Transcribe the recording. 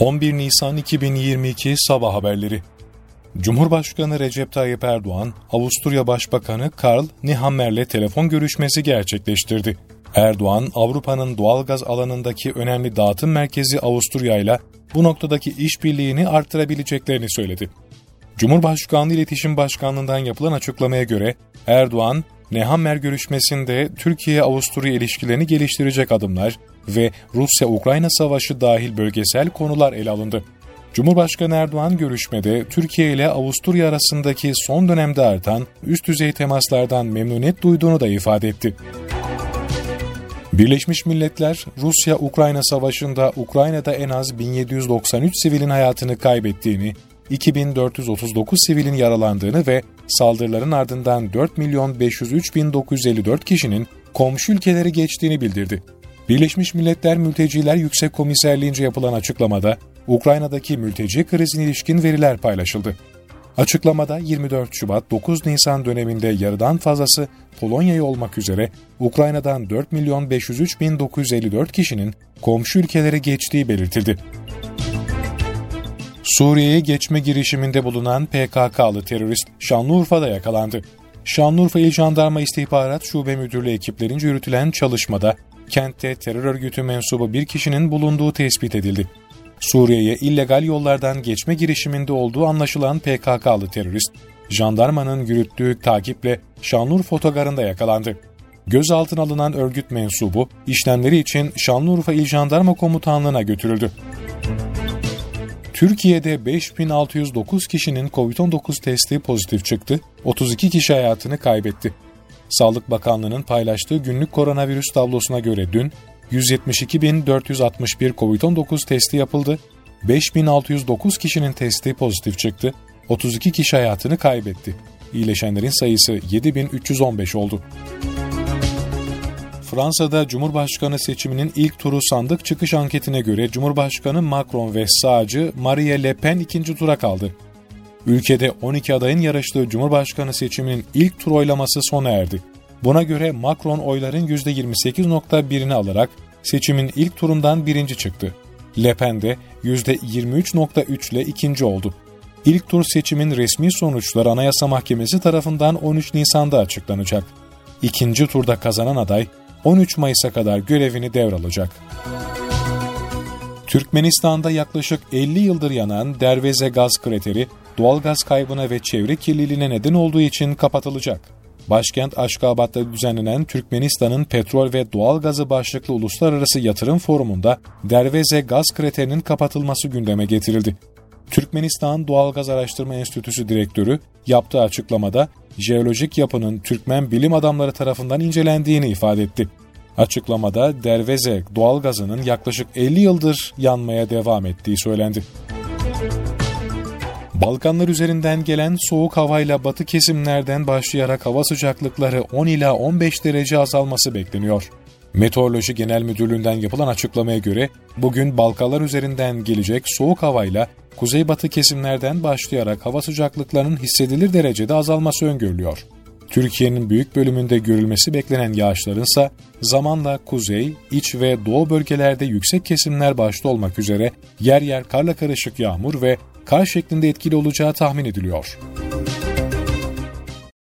11 Nisan 2022 Sabah Haberleri Cumhurbaşkanı Recep Tayyip Erdoğan, Avusturya Başbakanı Karl Nehammer'le telefon görüşmesi gerçekleştirdi. Erdoğan, Avrupa'nın doğalgaz alanındaki önemli dağıtım merkezi Avusturya ile bu noktadaki işbirliğini arttırabileceklerini söyledi. Cumhurbaşkanlığı İletişim Başkanlığı'ndan yapılan açıklamaya göre Erdoğan, Nehammer görüşmesinde Türkiye-Avusturya ilişkilerini geliştirecek adımlar ve Rusya-Ukrayna savaşı dahil bölgesel konular ele alındı. Cumhurbaşkanı Erdoğan görüşmede Türkiye ile Avusturya arasındaki son dönemde artan üst düzey temaslardan memnuniyet duyduğunu da ifade etti. Birleşmiş Milletler, Rusya-Ukrayna savaşında Ukrayna'da en az 1793 sivilin hayatını kaybettiğini, 2439 sivilin yaralandığını ve saldırıların ardından 4 milyon 503 bin 954 kişinin komşu ülkeleri geçtiğini bildirdi. Birleşmiş Milletler Mülteciler Yüksek Komiserliğince yapılan açıklamada Ukrayna'daki mülteci krizine ilişkin veriler paylaşıldı. Açıklamada 24 Şubat 9 Nisan döneminde yarıdan fazlası Polonya'ya olmak üzere Ukrayna'dan 4 milyon 503 bin 954 kişinin komşu ülkelere geçtiği belirtildi. Suriye'ye geçme girişiminde bulunan PKK'lı terörist Şanlıurfa'da yakalandı. Şanlıurfa İl Jandarma İstihbarat Şube Müdürlüğü ekiplerince yürütülen çalışmada kentte terör örgütü mensubu bir kişinin bulunduğu tespit edildi. Suriye'ye illegal yollardan geçme girişiminde olduğu anlaşılan PKK'lı terörist, jandarmanın yürüttüğü takiple Şanlıurfa otogarında yakalandı. Gözaltına alınan örgüt mensubu işlemleri için Şanlıurfa İl Jandarma Komutanlığı'na götürüldü. Türkiye'de 5609 kişinin COVID-19 testi pozitif çıktı, 32 kişi hayatını kaybetti. Sağlık Bakanlığı'nın paylaştığı günlük koronavirüs tablosuna göre dün 172.461 COVID-19 testi yapıldı, 5.609 kişinin testi pozitif çıktı, 32 kişi hayatını kaybetti. İyileşenlerin sayısı 7.315 oldu. Fransa'da Cumhurbaşkanı seçiminin ilk turu sandık çıkış anketine göre Cumhurbaşkanı Macron ve sağcı Marie Le Pen ikinci tura kaldı. Ülkede 12 adayın yarıştığı Cumhurbaşkanı seçiminin ilk tur oylaması sona erdi. Buna göre Macron oyların %28.1'ini alarak seçimin ilk turundan birinci çıktı. Le Pen de %23.3 ile ikinci oldu. İlk tur seçimin resmi sonuçları Anayasa Mahkemesi tarafından 13 Nisan'da açıklanacak. İkinci turda kazanan aday 13 Mayıs'a kadar görevini devralacak. Türkmenistan'da yaklaşık 50 yıldır yanan Derveze gaz krateri doğal gaz kaybına ve çevre kirliliğine neden olduğu için kapatılacak. Başkent Aşkabat'ta düzenlenen Türkmenistan'ın petrol ve doğal gazı başlıklı uluslararası yatırım forumunda Derveze gaz kraterinin kapatılması gündeme getirildi. Türkmenistan Doğalgaz Araştırma Enstitüsü Direktörü yaptığı açıklamada jeolojik yapının Türkmen bilim adamları tarafından incelendiğini ifade etti. Açıklamada Derveze doğalgazının yaklaşık 50 yıldır yanmaya devam ettiği söylendi. Balkanlar üzerinden gelen soğuk havayla batı kesimlerden başlayarak hava sıcaklıkları 10 ila 15 derece azalması bekleniyor. Meteoroloji Genel Müdürlüğü'nden yapılan açıklamaya göre bugün Balkanlar üzerinden gelecek soğuk havayla kuzeybatı kesimlerden başlayarak hava sıcaklıklarının hissedilir derecede azalması öngörülüyor. Türkiye'nin büyük bölümünde görülmesi beklenen yağışların ise zamanla kuzey, iç ve doğu bölgelerde yüksek kesimler başta olmak üzere yer yer karla karışık yağmur ve kar şeklinde etkili olacağı tahmin ediliyor.